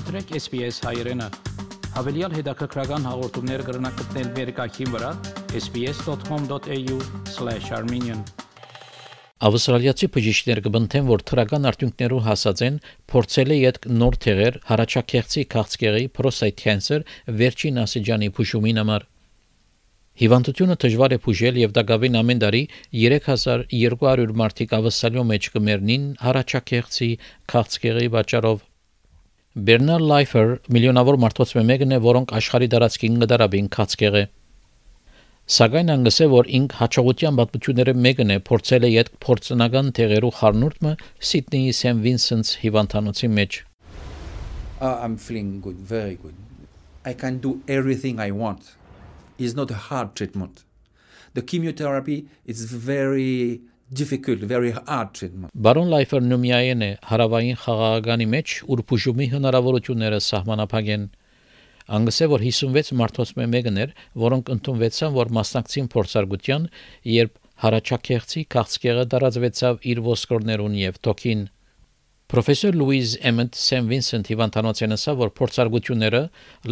Մտրեք SPS հայրենը։ Հավելյալ հետաքրքրական հաղորդումներ կգրնակցնել վերկայքին վրա sps.com.au/armenian Ավստրալիացի բժիշկներ կբնթեն, որ թրական արդյունքներով հասած են փորձել է յետ նոր թեղեր հարաճակեղծի քաղցկեղի prostate cancer վերջին ասիջանի փուշումին համար։ Հիվանդությունը դժվար է փուժել եւ դակավին ամեն տարի 3200 մարդիկ ավսալյո մեջ կմեռնին հարաճակեղծի քաղցկեղի պատճառով։ Բերնար Լայֆեր միլիոնավոր մարդոց մեկն է, որոնք աշխարհի դարածքին գդարաբին քաղցկեղը։ Սակայն անգսե որ ինք հաջողության պատմությունները մեկն է փորձել է յետ փորձնական թեղերու խառնուրդը Սիդնեի Սեն Վինսենտս հիվանդանոցի մեջ։ Uh, I'm feeling good, very good. I can do everything I want. It's not a hard treatment. The chemotherapy is very difficult, very hard treatment. Բարոն Լայֆերն նույնայն է հարավային խաղաղականի մեջ ուր բուժումի հնարավորությունները սահմանափակ են։ Անգսե որ 56 մարդոց մեկն էր, որոնք ընդունվեցան, որ մասնակցին փորձարկության, երբ հարաճակեղծի քաղցկեղը դարածվեցավ իր ոսկորներուն եւ թոքին։ Պրոֆեսոր Լուիզ Էմենտ Սեն Վինսենտ հիվանդանոցն ասա, որ փորձարկությունները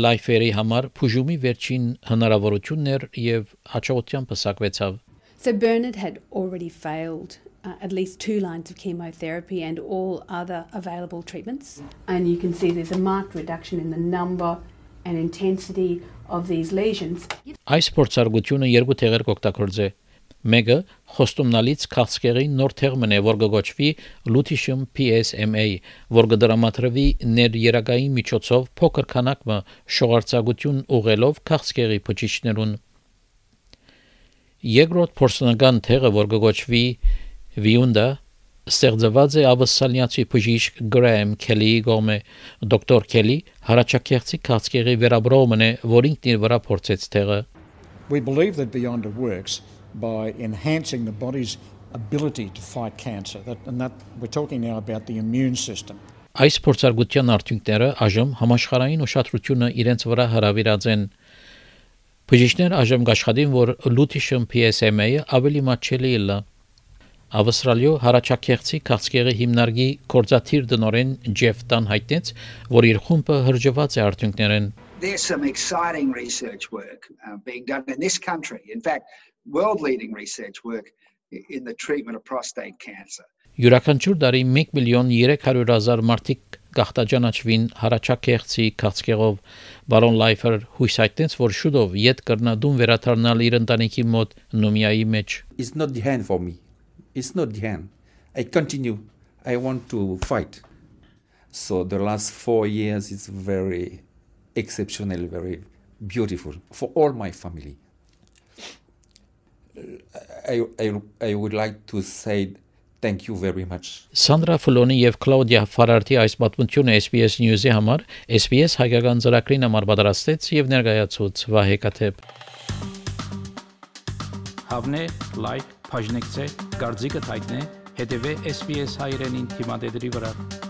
լայֆերի համար բուժումի վերջին հնարավորությունն էր եւ հաջողությամբ պսակվեցավ։ So Bernard had already failed uh, at least two lines of chemotherapy and all other available treatments. And you can see there's a marked reduction in the number and intensity of these lesions. Այս փորձարկությունը երկու տեղեր կօգտագործե Մեկը խոստումնալից քաղցկեղի նոր թերմն է, որ կգոչվի Lutetium PSMA, որ կդրամատրվի ներերակայի միջոցով փոքր քանակը շողարցակություն ուղելով քաղցկեղի փոչիչներուն։ Երկրորդ փորձնական թերը, որ կգոչվի Viunda, ստեղծված է ավսալիացի բժիշկ Գրահեմ Քելիի գոմե դոկտոր Քելի հարաճակեղծի քաղցկեղի վերաբրոումն է, որ ինքն իր վրա փորձեց թերը։ We believe that Beyonder works by enhancing the body's ability to fight cancer. That, and that we're talking now about the immune system. Այս փորձարկության արդյունքները այժմ համաշխարհային ուշադրությունը իրենց վրա հրավիրած են։ Բժիշկներ այժմ աշխատին, որ լութիշն PSMA-ը ավելի մատչելի է։ Ավստրալիո հարաճակեղծի քաղցկեղի հիմնարկի կորզաթիր դնորեն Ջեֆ Տան հայտնեց, որ իր խումբը հրճված է արդյունքներեն։ There's some exciting research work uh, being done in this country. In fact, world leading research work in the treatment of prostate cancer. Յուրաքանչյուր տարի 1 միլիոն 300 հազար մարդիկ գախտաճանաչվին հարաճակեղծի քաղցկեղով բարոն լայֆեր հույս հայտնեց որ շուտով յետ կրնադուն վերաթարնալ իր ընտանիքի մոտ նոմիայի մեջ It's not the hand for me. It's not the hand. I continue. I want to fight. So the last 4 years is very exceptional, very beautiful for all my family. I, I, I would like to say thank you very much. Սանդրա Ֆլոնի եւ Կլաուդիա Ֆարարտի այս պատմությունը SBS News-ի համար SBS հայկական ծրագրին համար պատրաստեց եւ ներկայացուց Վահե Կաթեփ։ Հավնե լայք, բաժնեկցե, դարձիկը թայտնե, հետեւե SBS հայրենին թիմադեդի վրա։